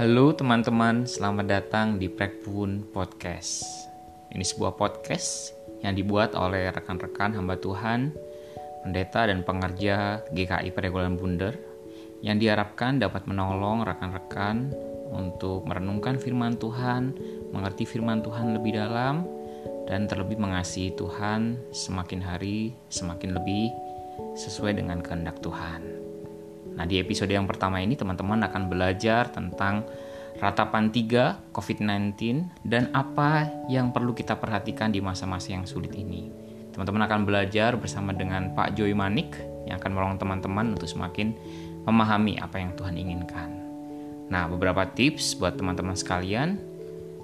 Halo teman-teman, selamat datang di Prekbun Podcast. Ini sebuah podcast yang dibuat oleh rekan-rekan hamba Tuhan, pendeta dan pengerja GKI Peregulan Bunder yang diharapkan dapat menolong rekan-rekan untuk merenungkan firman Tuhan, mengerti firman Tuhan lebih dalam, dan terlebih mengasihi Tuhan semakin hari semakin lebih sesuai dengan kehendak Tuhan. Nah, di episode yang pertama ini teman-teman akan belajar tentang ratapan 3 COVID-19 dan apa yang perlu kita perhatikan di masa-masa yang sulit ini. Teman-teman akan belajar bersama dengan Pak Joy Manik yang akan menolong teman-teman untuk semakin memahami apa yang Tuhan inginkan. Nah, beberapa tips buat teman-teman sekalian.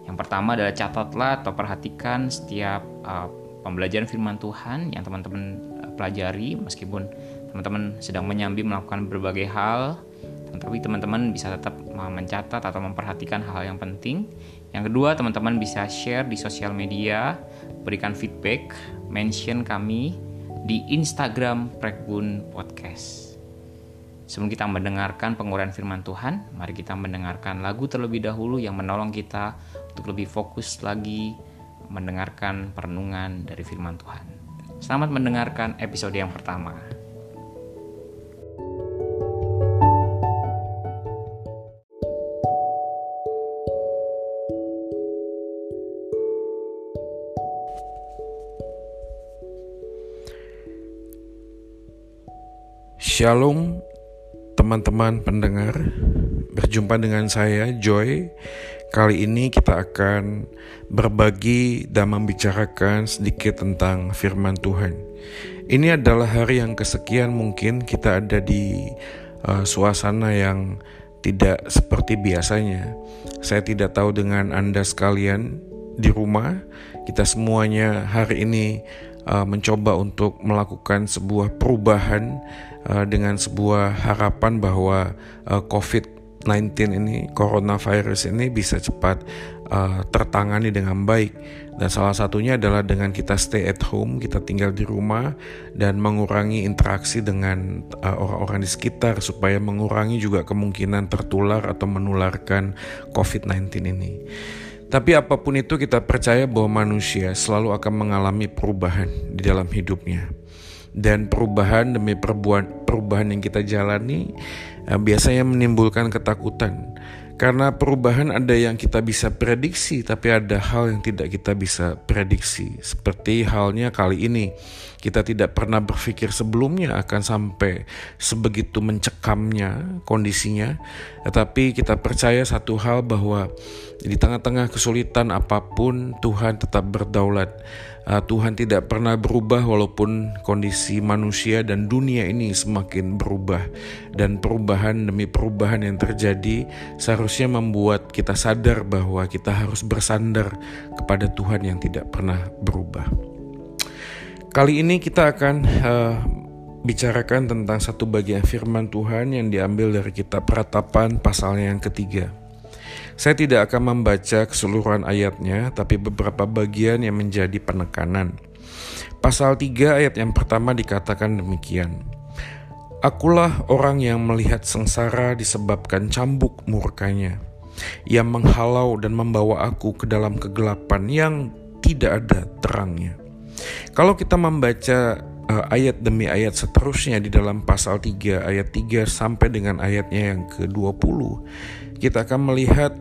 Yang pertama adalah catatlah atau perhatikan setiap uh, pembelajaran firman Tuhan yang teman-teman uh, pelajari meskipun teman-teman sedang menyambi melakukan berbagai hal, tapi teman-teman bisa tetap mencatat atau memperhatikan hal yang penting. Yang kedua, teman-teman bisa share di sosial media, berikan feedback, mention kami di Instagram Prekbun Podcast. Sebelum kita mendengarkan pengurahan firman Tuhan, mari kita mendengarkan lagu terlebih dahulu yang menolong kita untuk lebih fokus lagi mendengarkan perenungan dari firman Tuhan. Selamat mendengarkan episode yang pertama. Shalom teman-teman pendengar. Berjumpa dengan saya Joy. Kali ini kita akan berbagi dan membicarakan sedikit tentang firman Tuhan. Ini adalah hari yang kesekian mungkin kita ada di uh, suasana yang tidak seperti biasanya. Saya tidak tahu dengan Anda sekalian di rumah Kita semuanya hari ini uh, mencoba untuk melakukan sebuah perubahan uh, dengan sebuah harapan bahwa uh, COVID-19 ini, coronavirus ini bisa cepat uh, tertangani dengan baik. Dan salah satunya adalah dengan kita stay at home, kita tinggal di rumah dan mengurangi interaksi dengan orang-orang uh, di sekitar supaya mengurangi juga kemungkinan tertular atau menularkan COVID-19 ini. Tapi apa pun itu kita percaya bahwa manusia selalu akan mengalami perubahan di dalam hidupnya dan perubahan demi perubahan, perubahan yang kita jalani uh, biasanya menimbulkan ketakutan. Karena perubahan ada yang kita bisa prediksi, tapi ada hal yang tidak kita bisa prediksi. Seperti halnya kali ini, kita tidak pernah berpikir sebelumnya akan sampai sebegitu mencekamnya kondisinya, tetapi kita percaya satu hal bahwa di tengah-tengah kesulitan apa pun, Tuhan tetap berdaulat uh, Tuhan tidak pernah berubah walaupun kondisi manusia dan dunia ini semakin berubah dan perubahan demi perubahan yang terjadi seharusnya membuat kita sadar bahwa kita harus bersandar kepada Tuhan yang tidak pernah berubah. Kali ini kita akan uh, bicarakan tentang satu bagian firman Tuhan yang diambil dari kitab Ratapan pasalnya yang ketiga. Saya tidak akan membaca keseluruhan ayatnya, tapi beberapa bagian yang menjadi penekanan. Pasal 3 ayat yang pertama dikatakan demikian. Akulah orang yang melihat sengsara disebabkan cambuk murkanya, yang menghalau dan membawa aku ke dalam kegelapan yang tidak ada terangnya. Kalau kita membaca uh, ayat demi ayat seterusnya di dalam pasal 3 ayat 3 sampai dengan ayatnya yang ke-20 kita akan melihat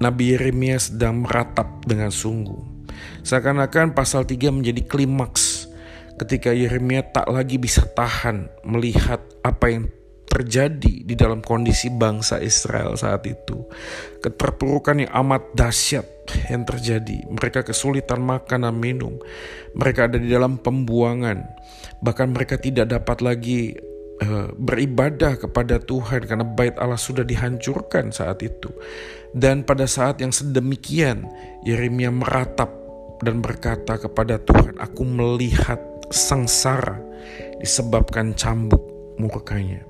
Nabi Yeremia sedang meratap dengan sungguh. Seakan-akan pasal 3 menjadi klimaks ketika Yeremia tak lagi bisa tahan melihat apa yang terjadi di dalam kondisi bangsa Israel saat itu. Keterpurukan yang amat dahsyat yang terjadi. Mereka kesulitan makan dan minum. Mereka ada di dalam pembuangan. Bahkan mereka tidak dapat lagi uh, beribadah kepada Tuhan karena bait Allah sudah dihancurkan saat itu. Dan pada saat yang sedemikian, Yeremia meratap dan berkata kepada Tuhan, "Aku melihat sengsara disebabkan cambuk murkanya."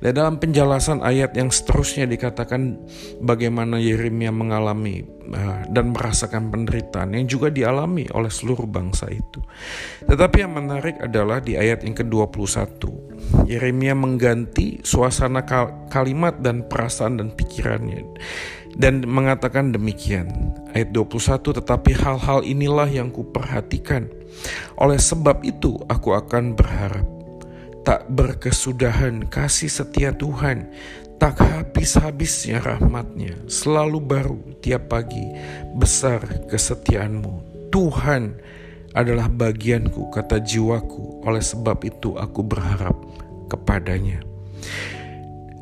Dan dalam penjelasan ayat yang seterusnya dikatakan bagaimana Yeremia mengalami uh, dan merasakan penderitaan yang juga dialami oleh seluruh bangsa itu. Tetapi yang menarik adalah di ayat yang ke-21 Yeremia mengganti suasana kalimat dan perasaan dan pikirannya dan mengatakan demikian. Ayat 21, tetapi hal-hal inilah yang kuperhatikan. Oleh sebab itu aku akan berharap. Tak berkesudahan kasih setia Tuhan, tak habis-habisnya rahmatnya, selalu baru tiap pagi, besar kesetiaanmu. Tuhan adalah bagianku, kata jiwaku, oleh sebab itu aku berharap kepadanya.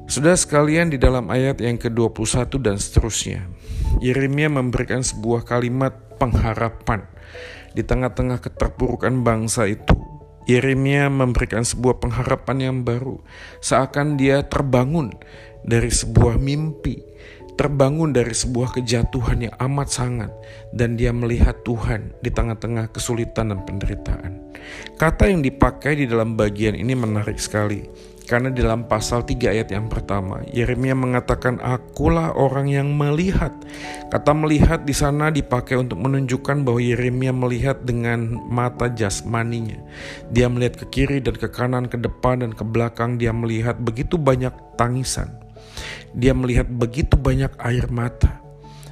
Sudah sekalian di dalam ayat yang ke-21 dan seterusnya, Yeremia memberikan sebuah kalimat pengharapan di tengah-tengah keterpurukan bangsa itu. Yeremia memberikan sebuah pengharapan yang baru, seakan dia terbangun dari sebuah mimpi, terbangun dari sebuah kejatuhan yang amat sangat, dan dia melihat Tuhan di tengah-tengah kesulitan dan penderitaan. Kata yang dipakai di dalam bagian ini menarik sekali karena dalam pasal 3 ayat yang pertama, Yeremia mengatakan, "Akulah orang yang melihat." Kata melihat di sana dipakai untuk menunjukkan bahwa Yeremia melihat dengan mata jasmaninya. Dia melihat ke kiri dan ke kanan, ke depan dan ke belakang. Dia melihat begitu banyak tangisan. Dia melihat begitu banyak air mata.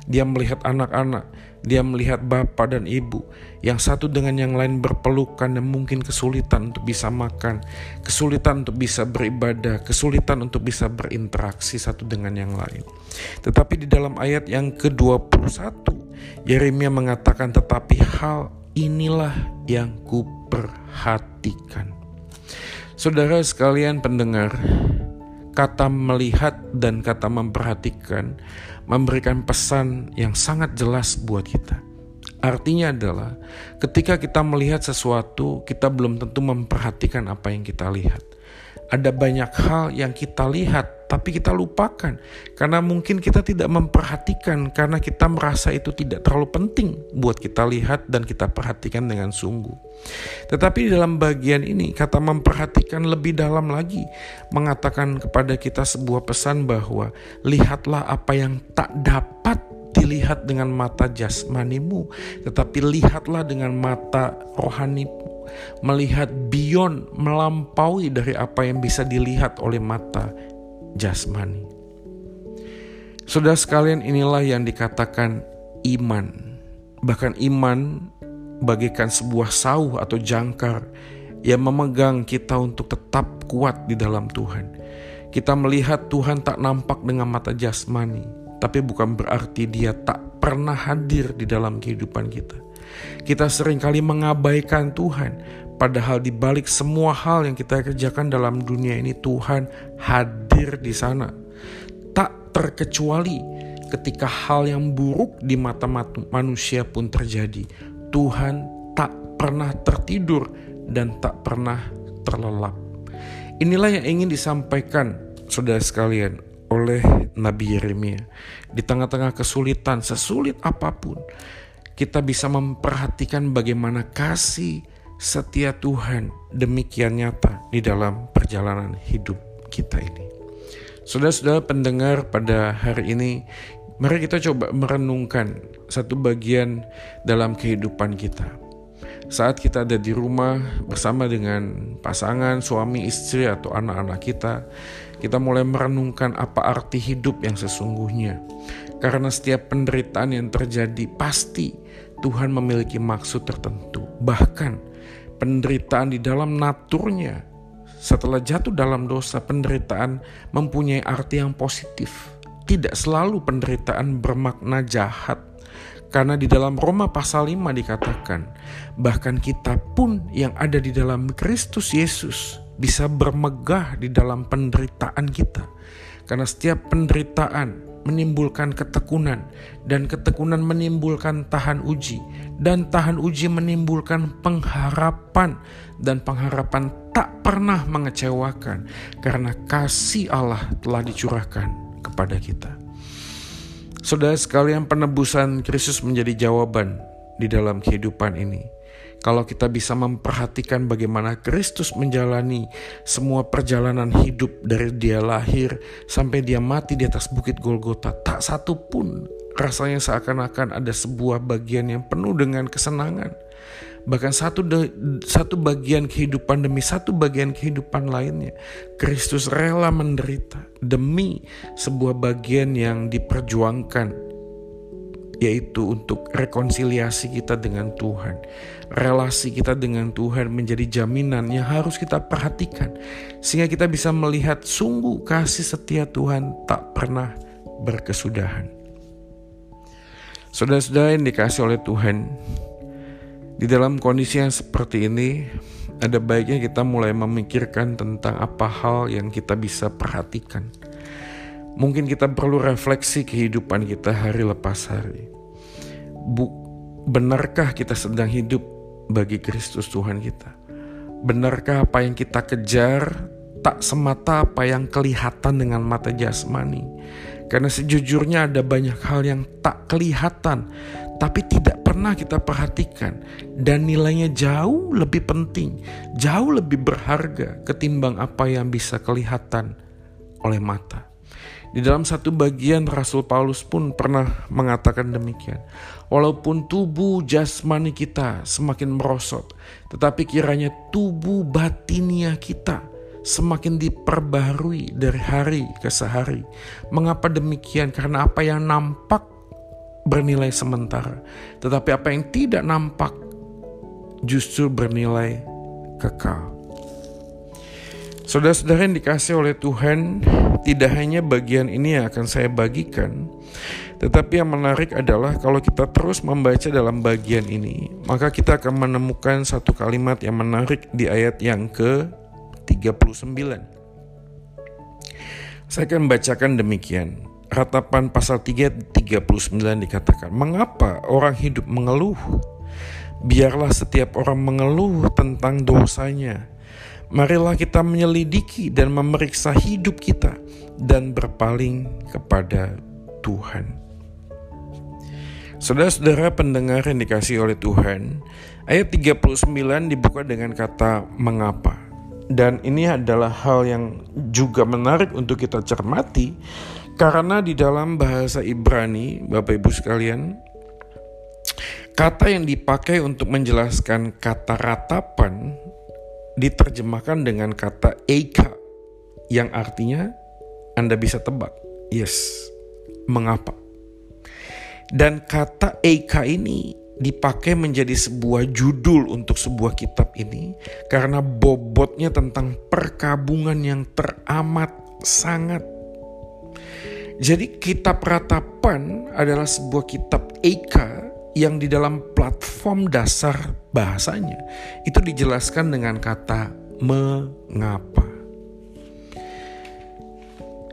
Dia melihat anak-anak dia melihat bapak dan ibu yang satu dengan yang lain berpelukan dan mungkin kesulitan untuk bisa makan, kesulitan untuk bisa beribadah, kesulitan untuk bisa berinteraksi satu dengan yang lain. Tetapi di dalam ayat yang ke-21, Yeremia mengatakan tetapi hal inilah yang kuperhatikan. Saudara sekalian pendengar, kata melihat dan kata memperhatikan memberikan pesan yang sangat jelas buat kita. Artinya adalah ketika kita melihat sesuatu, kita belum tentu memperhatikan apa yang kita lihat. Ada banyak hal yang kita lihat, tapi kita lupakan karena mungkin kita tidak memperhatikan karena kita merasa itu tidak terlalu penting buat kita lihat dan kita perhatikan dengan sungguh. Tetapi dalam bagian ini, kata memperhatikan lebih dalam lagi, mengatakan kepada kita sebuah pesan bahwa lihatlah apa yang tak dapat dilihat dengan mata jasmanimu, tetapi lihatlah dengan mata rohanimu melihat beyond, melampaui dari apa yang bisa dilihat oleh mata jasmani. Sudah sekalian inilah yang dikatakan iman. Bahkan iman bagaikan sebuah sauh atau jangkar yang memegang kita untuk tetap kuat di dalam Tuhan. Kita melihat Tuhan tak nampak dengan mata jasmani, tapi bukan berarti dia tak pernah hadir di dalam kehidupan kita. Kita sering kali mengabaikan Tuhan, padahal di balik semua hal yang kita kerjakan dalam dunia ini Tuhan hadir di sana. Tak terkecuali ketika hal yang buruk di mata manusia pun terjadi. Tuhan tak pernah tertidur dan tak pernah terlelap. Inilah yang ingin disampaikan saudara sekalian oleh Nabi Yeremia. Di tengah-tengah kesulitan, sesulit apa pun, kita bisa memperhatikan bagaimana kasih setia Tuhan demikian nyata di dalam perjalanan hidup kita ini. Saudara-saudara pendengar pada hari ini, mari kita coba merenungkan satu bagian dalam kehidupan kita. Saat kita ada di rumah bersama dengan pasangan, suami, istri, atau anak-anak kita, kita mulai merenungkan apa arti hidup yang sesungguhnya. Karena setiap penderitaan yang terjadi pasti Tuhan memiliki maksud tertentu. Bahkan penderitaan di dalam naturnya setelah jatuh dalam dosa, penderitaan mempunyai arti yang positif. Tidak selalu penderitaan bermakna jahat. Karena di dalam Roma pasal 5 dikatakan, bahkan kita pun yang ada di dalam Kristus Yesus bisa bermegah di dalam penderitaan kita. Karena setiap penderitaan menimbulkan ketekunan, dan ketekunan menimbulkan tahan uji, dan tahan uji menimbulkan pengharapan, dan pengharapan tak pernah mengecewakan karena kasih Allah telah dicurahkan kepada kita. Saudara sekalian, penebusan Kristus menjadi jawaban di dalam kehidupan ini kalau kita bisa memperhatikan bagaimana Kristus menjalani semua perjalanan hidup dari dia lahir sampai dia mati di atas bukit Golgota, tak satu pun rasanya seakan-akan ada sebuah bagian yang penuh dengan kesenangan. bahkan satu de, satu bagian kehidupan demi satu bagian kehidupan lainnya. Kristus rela menderita demi sebuah bagian yang diperjuangkan yaitu untuk rekonsiliasi kita dengan Tuhan. Relasi kita dengan Tuhan menjadi jaminan yang harus kita perhatikan sehingga kita bisa melihat sungguh kasih setia Tuhan tak pernah berkesudahan. Saudara-saudara yang dikasih oleh Tuhan, di dalam kondisi yang seperti ini, ada baiknya kita mulai memikirkan tentang apa hal yang kita bisa perhatikan. Mungkin kita perlu refleksi kehidupan kita hari lepas hari. Bu, benarkah kita sedang hidup bagi Kristus Tuhan kita? Benarkah apa yang kita kejar tak semata apa yang kelihatan dengan mata jasmani? Karena sejujurnya ada banyak hal yang tak kelihatan, tapi tidak pernah kita perhatikan, dan nilainya jauh lebih penting, jauh lebih berharga ketimbang apa yang bisa kelihatan oleh mata. Di dalam satu bagian Rasul Paulus pun pernah mengatakan demikian. Walaupun tubuh jasmani kita semakin merosot, tetapi kiranya tubuh batinia kita semakin diperbaharui dari hari ke sehari. Mengapa demikian? Karena apa yang nampak bernilai sementara, tetapi apa yang tidak nampak justru bernilai kekal. Saudara-saudara yang dikasih oleh Tuhan, tidak hanya bagian ini yang akan saya bagikan, tetapi yang menarik adalah kalau kita terus membaca dalam bagian ini, maka kita akan menemukan satu kalimat yang menarik di ayat yang ke 39. Saya akan membacakan demikian. Ratapan pasal 3 39 dikatakan, "Mengapa orang hidup mengeluh? Biarlah setiap orang mengeluh tentang dosanya. Marilah kita menyelidiki dan memeriksa hidup kita dan berpaling kepada Tuhan." Saudara-saudara pendengar yang dikasih oleh Tuhan, ayat 39 dibuka dengan kata mengapa. Dan ini adalah hal yang juga menarik untuk kita cermati karena di dalam bahasa Ibrani, Bapak Ibu sekalian, kata yang dipakai untuk menjelaskan kata ratapan diterjemahkan dengan kata eika yang artinya Anda bisa tebak. Yes, mengapa? Dan kata eika ini dipakai menjadi sebuah judul untuk sebuah kitab ini karena bobotnya tentang perkabungan yang teramat sangat. Jadi kitab ratapan adalah sebuah kitab Eka yang di dalam platform dasar bahasanya itu dijelaskan dengan kata mengapa.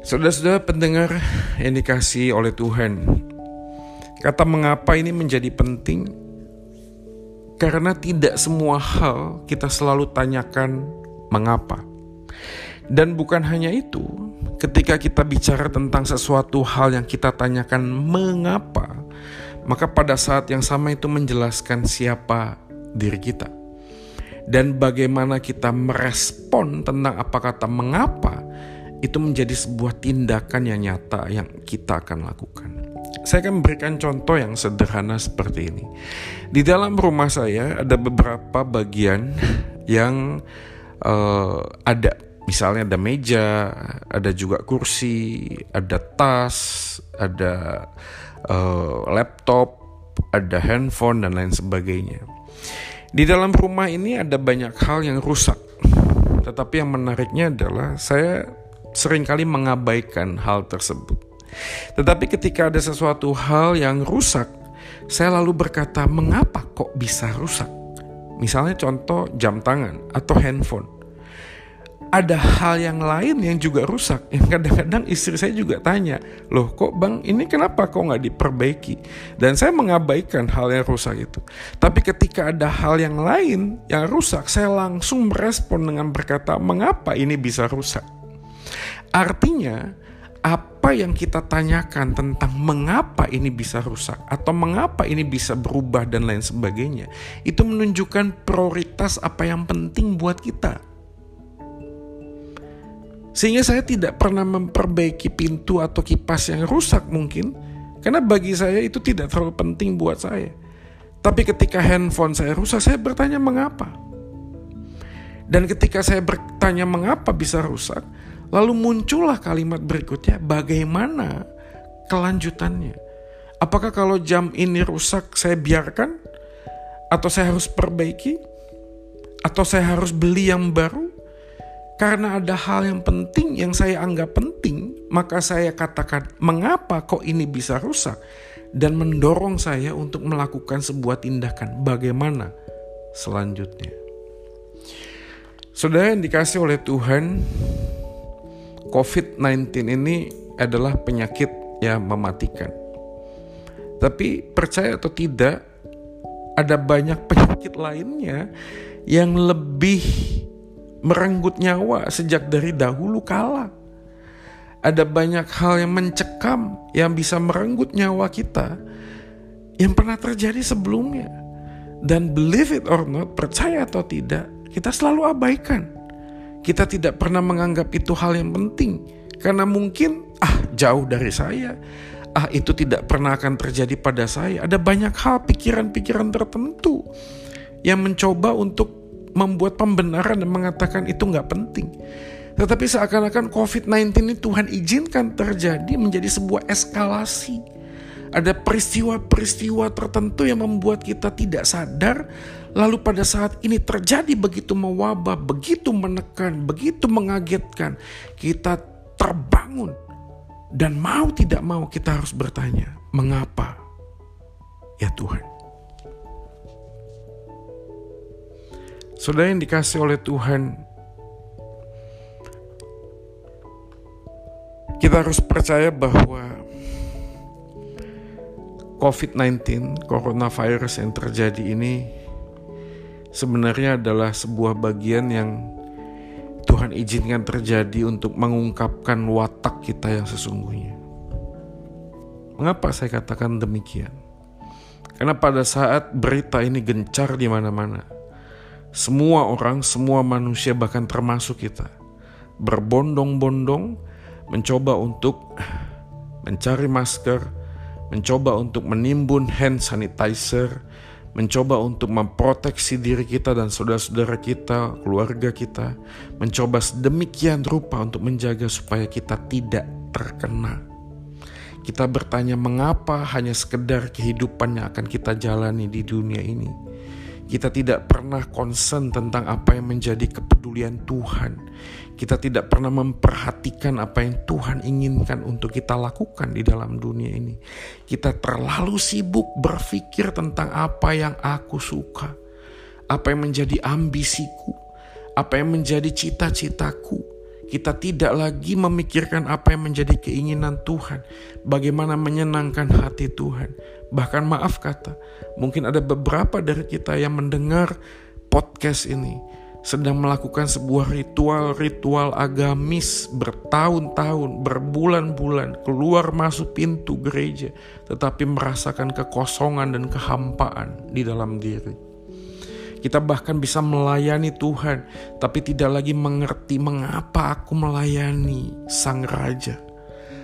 Saudara-saudara pendengar yang dikasih oleh Tuhan, Kata mengapa ini menjadi penting karena tidak semua hal kita selalu tanyakan mengapa. Dan bukan hanya itu, ketika kita bicara tentang sesuatu hal yang kita tanyakan mengapa, maka pada saat yang sama itu menjelaskan siapa diri kita. Dan bagaimana kita merespon tentang apa kata mengapa, itu menjadi sebuah tindakan yang nyata yang kita akan lakukan. Saya akan memberikan contoh yang sederhana seperti ini. Di dalam rumah saya ada beberapa bagian yang uh, ada, misalnya ada meja, ada juga kursi, ada tas, ada uh, laptop, ada handphone dan lain sebagainya. Di dalam rumah ini ada banyak hal yang rusak. Tetapi yang menariknya adalah saya sering kali mengabaikan hal tersebut. Tetapi ketika ada sesuatu hal yang rusak, saya lalu berkata, "Mengapa kok bisa rusak?" Misalnya contoh jam tangan atau handphone. Ada hal yang lain yang juga rusak. Yang kadang-kadang istri saya juga tanya, loh kok bang ini kenapa kok nggak diperbaiki? Dan saya mengabaikan hal yang rusak itu. Tapi ketika ada hal yang lain yang rusak, saya langsung merespon dengan berkata, mengapa ini bisa rusak? Artinya apa yang kita tanyakan tentang mengapa ini bisa rusak atau mengapa ini bisa berubah dan lain sebagainya, itu menunjukkan prioritas apa yang penting buat kita. Sehingga saya tidak pernah memperbaiki pintu atau kipas yang rusak mungkin, karena bagi saya itu tidak terlalu penting buat saya. Tapi ketika handphone saya rusak, saya bertanya mengapa. Dan ketika saya bertanya mengapa bisa rusak, lalu muncullah kalimat berikutnya, bagaimana kelanjutannya? Apakah kalau jam ini rusak saya biarkan? Atau saya harus perbaiki? Atau saya harus beli yang baru? Karena ada hal yang penting yang saya anggap penting, maka saya katakan, mengapa kok ini bisa rusak? Dan mendorong saya untuk melakukan sebuah tindakan. Bagaimana selanjutnya? Saudara yang dikasih oleh Tuhan, COVID-19 ini adalah penyakit yang mematikan. Tapi percaya atau tidak, ada banyak penyakit lainnya yang lebih merenggut nyawa sejak dari dahulu kala. Ada banyak hal yang mencekam yang bisa merenggut nyawa kita yang pernah terjadi sebelumnya. Dan believe it or not, percaya atau tidak, kita selalu abaikan. Kita tidak pernah menganggap itu hal yang penting karena mungkin ah jauh dari saya. Ah itu tidak pernah akan terjadi pada saya. Ada banyak hal pikiran-pikiran tertentu yang mencoba untuk membuat pembenaran dan mengatakan itu nggak penting. Tetapi seakan-akan COVID-19 ini Tuhan izinkan terjadi menjadi sebuah eskalasi. Ada peristiwa-peristiwa tertentu yang membuat kita tidak sadar Lalu pada saat ini terjadi begitu mewabah, begitu menekan, begitu mengagetkan, kita terbangun dan mau tidak mau kita harus bertanya, mengapa ya Tuhan? Saudara yang dikasih oleh Tuhan, kita harus percaya bahwa COVID-19, coronavirus yang terjadi ini sebenarnya adalah sebuah bagian yang Tuhan izinkan terjadi untuk mengungkapkan watak kita yang sesungguhnya. Mengapa saya katakan demikian? Karena pada saat berita ini gencar di mana-mana, semua orang, semua manusia bahkan termasuk kita berbondong-bondong mencoba untuk mencari masker, mencoba untuk menimbun hand sanitizer, mencoba untuk memproteksi diri kita dan saudara-saudara kita, keluarga kita, mencoba sedemikian rupa untuk menjaga supaya kita tidak terkena. Kita bertanya mengapa hanya sekedar kehidupan yang akan kita jalani di dunia ini kita tidak pernah concern tentang apa yang menjadi kepedulian Tuhan. Kita tidak pernah memperhatikan apa yang Tuhan inginkan untuk kita lakukan di dalam dunia ini. Kita terlalu sibuk berpikir tentang apa yang aku suka, apa yang menjadi ambisiku, apa yang menjadi cita-citaku kita tidak lagi memikirkan apa yang menjadi keinginan Tuhan, bagaimana menyenangkan hati Tuhan. Bahkan maaf kata, mungkin ada beberapa dari kita yang mendengar podcast ini sedang melakukan sebuah ritual-ritual agamis bertahun-tahun, berbulan-bulan, keluar masuk pintu gereja, tetapi merasakan kekosongan dan kehampaan di dalam diri. Kita bahkan bisa melayani Tuhan, tapi tidak lagi mengerti mengapa aku melayani Sang Raja.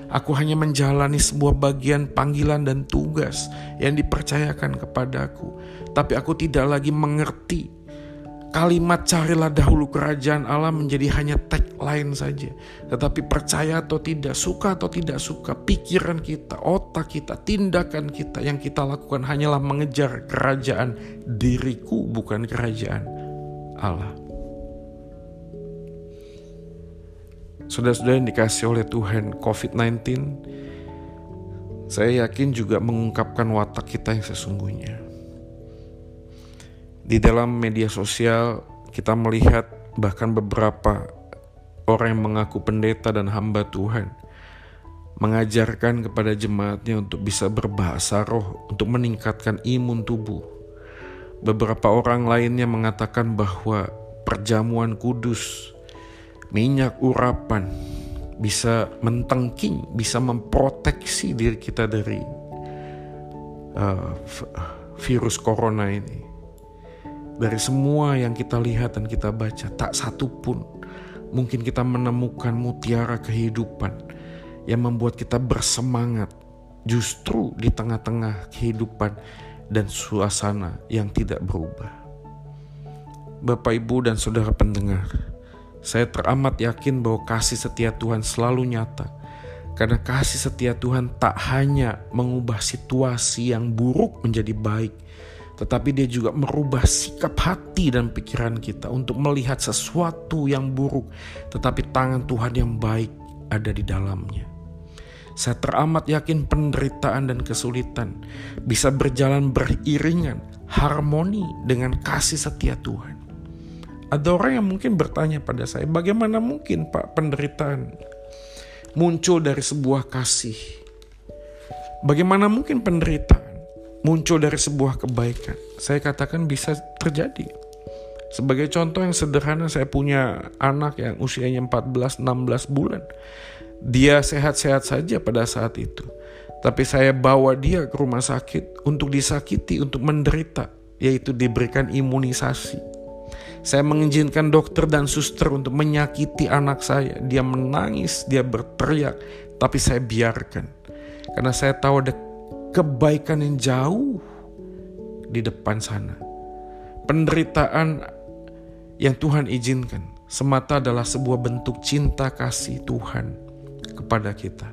Aku hanya menjalani sebuah bagian panggilan dan tugas yang dipercayakan kepadaku, tapi aku tidak lagi mengerti Kalimat carilah dahulu kerajaan Allah menjadi hanya tagline saja. Tetapi percaya atau tidak, suka atau tidak suka, pikiran kita, otak kita, tindakan kita yang kita lakukan hanyalah mengejar kerajaan diriku bukan kerajaan Allah. Saudara-saudara yang dikasih oleh Tuhan COVID-19, saya yakin juga mengungkapkan watak kita yang sesungguhnya di dalam media sosial kita melihat bahkan beberapa orang yang mengaku pendeta dan hamba Tuhan mengajarkan kepada jemaatnya untuk bisa berbahasa roh untuk meningkatkan imun tubuh. Beberapa orang lainnya mengatakan bahwa perjamuan kudus, minyak urapan bisa mentengking, bisa memproteksi diri kita dari uh, virus corona ini. Dari semua yang kita lihat dan kita baca, tak satu pun mungkin kita menemukan mutiara kehidupan yang membuat kita bersemangat justru di tengah-tengah kehidupan dan suasana yang tidak berubah. Bapak, Ibu, dan saudara pendengar, saya teramat yakin bahwa kasih setia Tuhan selalu nyata, karena kasih setia Tuhan tak hanya mengubah situasi yang buruk menjadi baik, tetapi Dia juga merubah sikap hati dan pikiran kita untuk melihat sesuatu yang buruk, tetapi tangan Tuhan yang baik ada di dalamnya. Saya teramat yakin penderitaan dan kesulitan bisa berjalan beriringan, harmoni dengan kasih setia Tuhan. Ada orang yang mungkin bertanya pada saya, bagaimana mungkin Pak penderitaan muncul dari sebuah kasih? Bagaimana mungkin penderitaan muncul dari sebuah kebaikan? Saya katakan bisa terjadi. Sebagai contoh yang sederhana, saya punya anak yang usianya 14-16 bulan. Dia sehat-sehat saja pada saat itu. Tapi saya bawa dia ke rumah sakit untuk disakiti, untuk menderita, yaitu diberikan imunisasi. Saya mengizinkan dokter dan suster untuk menyakiti anak saya. Dia menangis, dia berteriak, tapi saya biarkan. Karena saya tahu ada kebaikan yang jauh di depan sana. Penderitaan yang Tuhan izinkan semata adalah sebuah bentuk cinta kasih Tuhan kepada kita.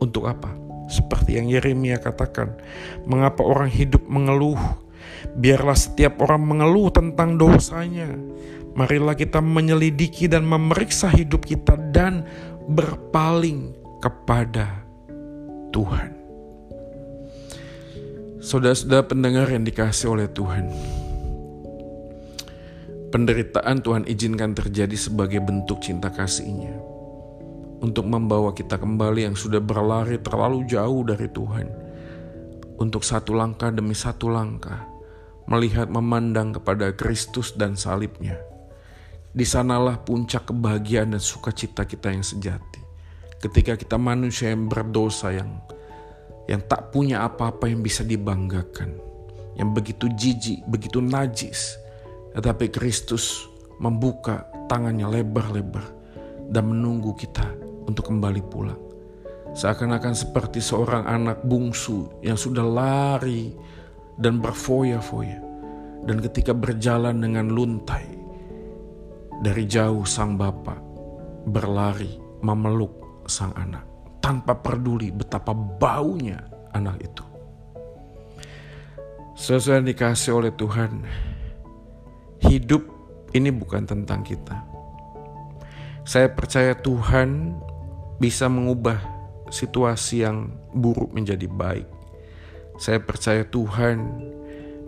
Untuk apa? Seperti yang Yeremia katakan, mengapa orang hidup mengeluh? Biarlah setiap orang mengeluh tentang dosanya. Marilah kita menyelidiki dan memeriksa hidup kita dan berpaling kepada Tuhan. Saudara-saudara pendengar yang dikasih oleh Tuhan, penderitaan Tuhan izinkan terjadi sebagai bentuk cinta kasihnya untuk membawa kita kembali yang sudah berlari terlalu jauh dari Tuhan. Untuk satu langkah demi satu langkah, melihat memandang kepada Kristus dan salibnya. Di sanalah puncak kebahagiaan dan sukacita kita yang sejati. Ketika kita manusia yang berdosa yang yang tak punya apa-apa yang bisa dibanggakan, yang begitu jijik, begitu najis, tetapi Kristus membuka tangannya lebar-lebar dan menunggu kita untuk kembali pulang. Seakan-akan seperti seorang anak bungsu yang sudah lari dan berfoya-foya. Dan ketika berjalan dengan luntai, dari jauh sang bapak berlari memeluk sang anak tanpa peduli betapa baunya anak itu. Sesuai dikasih oleh Tuhan, hidup ini bukan tentang kita. Saya percaya Tuhan bisa mengubah situasi yang buruk menjadi baik. Saya percaya Tuhan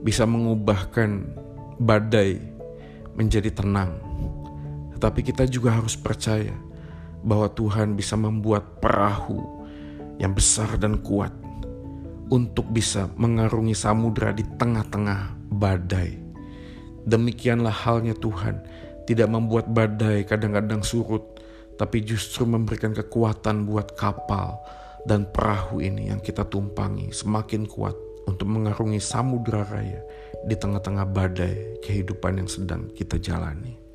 bisa mengubahkan badai menjadi tenang. Tetapi kita juga harus percaya bahwa Tuhan bisa membuat perahu yang besar dan kuat untuk bisa mengarungi samudera di tengah-tengah badai. Demikianlah halnya Tuhan, tidak membuat badai kadang-kadang surut, tapi justru memberikan kekuatan buat kapal dan perahu ini yang kita tumpangi semakin kuat untuk mengarungi samudera raya di tengah-tengah badai kehidupan yang sedang kita jalani.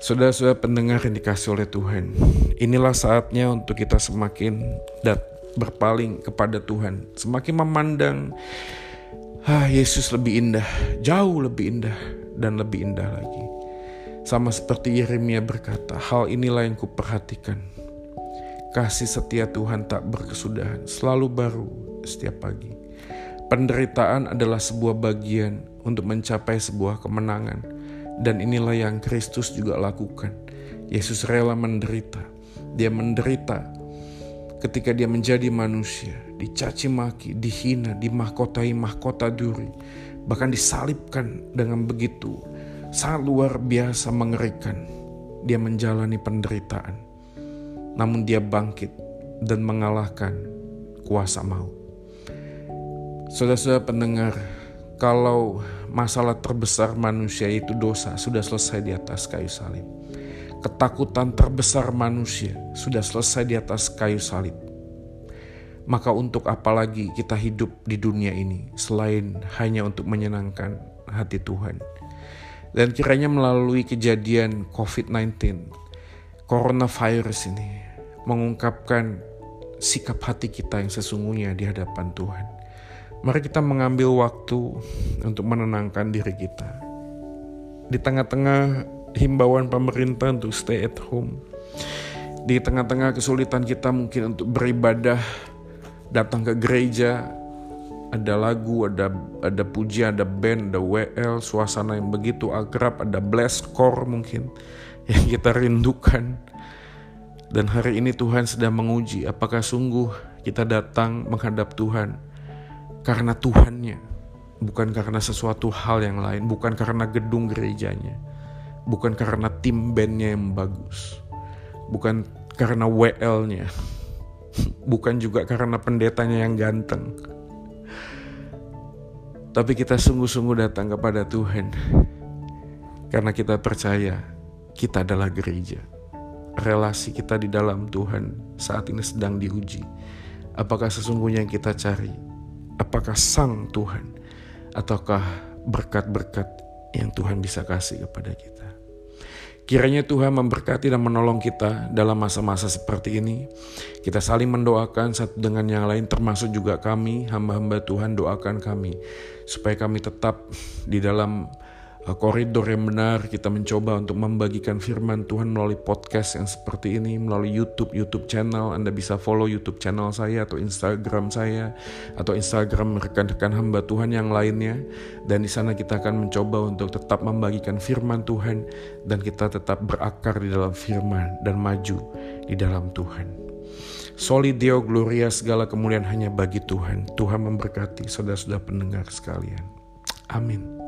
Saudara-saudara pendengar yang dikasih oleh Tuhan, inilah saatnya untuk kita semakin dat berpaling kepada Tuhan, semakin memandang ah, Yesus lebih indah, jauh lebih indah dan lebih indah lagi. Sama seperti Yeremia berkata, hal inilah yang kuperhatikan. Kasih setia Tuhan tak berkesudahan, selalu baru setiap pagi. Penderitaan adalah sebuah bagian untuk mencapai sebuah kemenangan. Dan inilah yang Kristus juga lakukan. Yesus rela menderita. Dia menderita ketika dia menjadi manusia, dicaci maki, dihina, dimahkotai mahkota duri, bahkan disalibkan dengan begitu sangat luar biasa mengerikan. Dia menjalani penderitaan, namun dia bangkit dan mengalahkan kuasa maut. Saudara-saudara pendengar, kalau masalah terbesar manusia itu dosa sudah selesai di atas kayu salib. Ketakutan terbesar manusia sudah selesai di atas kayu salib. Maka untuk apa lagi kita hidup di dunia ini selain hanya untuk menyenangkan hati Tuhan? Dan kiranya melalui kejadian COVID-19, coronavirus ini mengungkapkan sikap hati kita yang sesungguhnya di hadapan Tuhan. Mari kita mengambil waktu untuk menenangkan diri kita. Di tengah-tengah himbauan pemerintah untuk stay at home, di tengah-tengah kesulitan kita mungkin untuk beribadah, datang ke gereja, ada lagu, ada ada pujian, ada band, ada WL, suasana yang begitu akrab, ada blast core mungkin yang kita rindukan. Dan hari ini Tuhan sedang menguji apakah sungguh kita datang menghadap Tuhan karena Tuhannya, bukan karena sesuatu hal yang lain, bukan karena gedung gerejanya, bukan karena tim bandnya yang bagus, bukan karena WL-nya, bukan juga karena pendetanya yang ganteng. Tapi kita sungguh-sungguh datang kepada Tuhan karena kita percaya kita adalah gereja. Relasi kita di dalam Tuhan saat ini sedang diuji. Apakah sesungguhnya yang kita cari apakah sang Tuhan ataukah berkat-berkat yang Tuhan bisa kasih kepada kita. Kiranya Tuhan memberkati dan menolong kita dalam masa-masa seperti ini. Kita saling mendoakan satu dengan yang lain termasuk juga kami, hamba-hamba Tuhan doakan kami. Supaya kami tetap di dalam koridor yang benar kita mencoba untuk membagikan firman Tuhan melalui podcast yang seperti ini melalui YouTube YouTube channel Anda bisa follow YouTube channel saya atau Instagram saya atau Instagram rekan-rekan hamba Tuhan yang lainnya dan di sana kita akan mencoba untuk tetap membagikan firman Tuhan dan kita tetap berakar di dalam firman dan maju di dalam Tuhan. Soli Deo Gloria segala kemuliaan hanya bagi Tuhan. Tuhan memberkati saudara-saudara pendengar sekalian. Amin.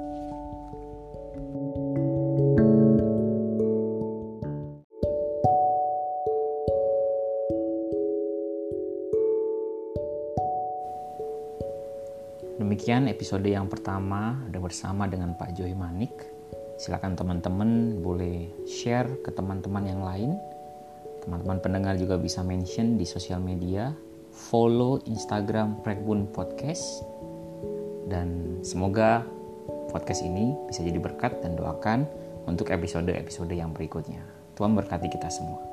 Demikian episode yang pertama ada bersama dengan Pak Joy Manik. Silakan teman-teman boleh share ke teman-teman yang lain. Teman-teman pendengar juga bisa mention di sosial media, follow Instagram Prekbun Podcast. Dan semoga podcast ini bisa jadi berkat dan doakan untuk episode-episode yang berikutnya. Tuhan berkati kita semua.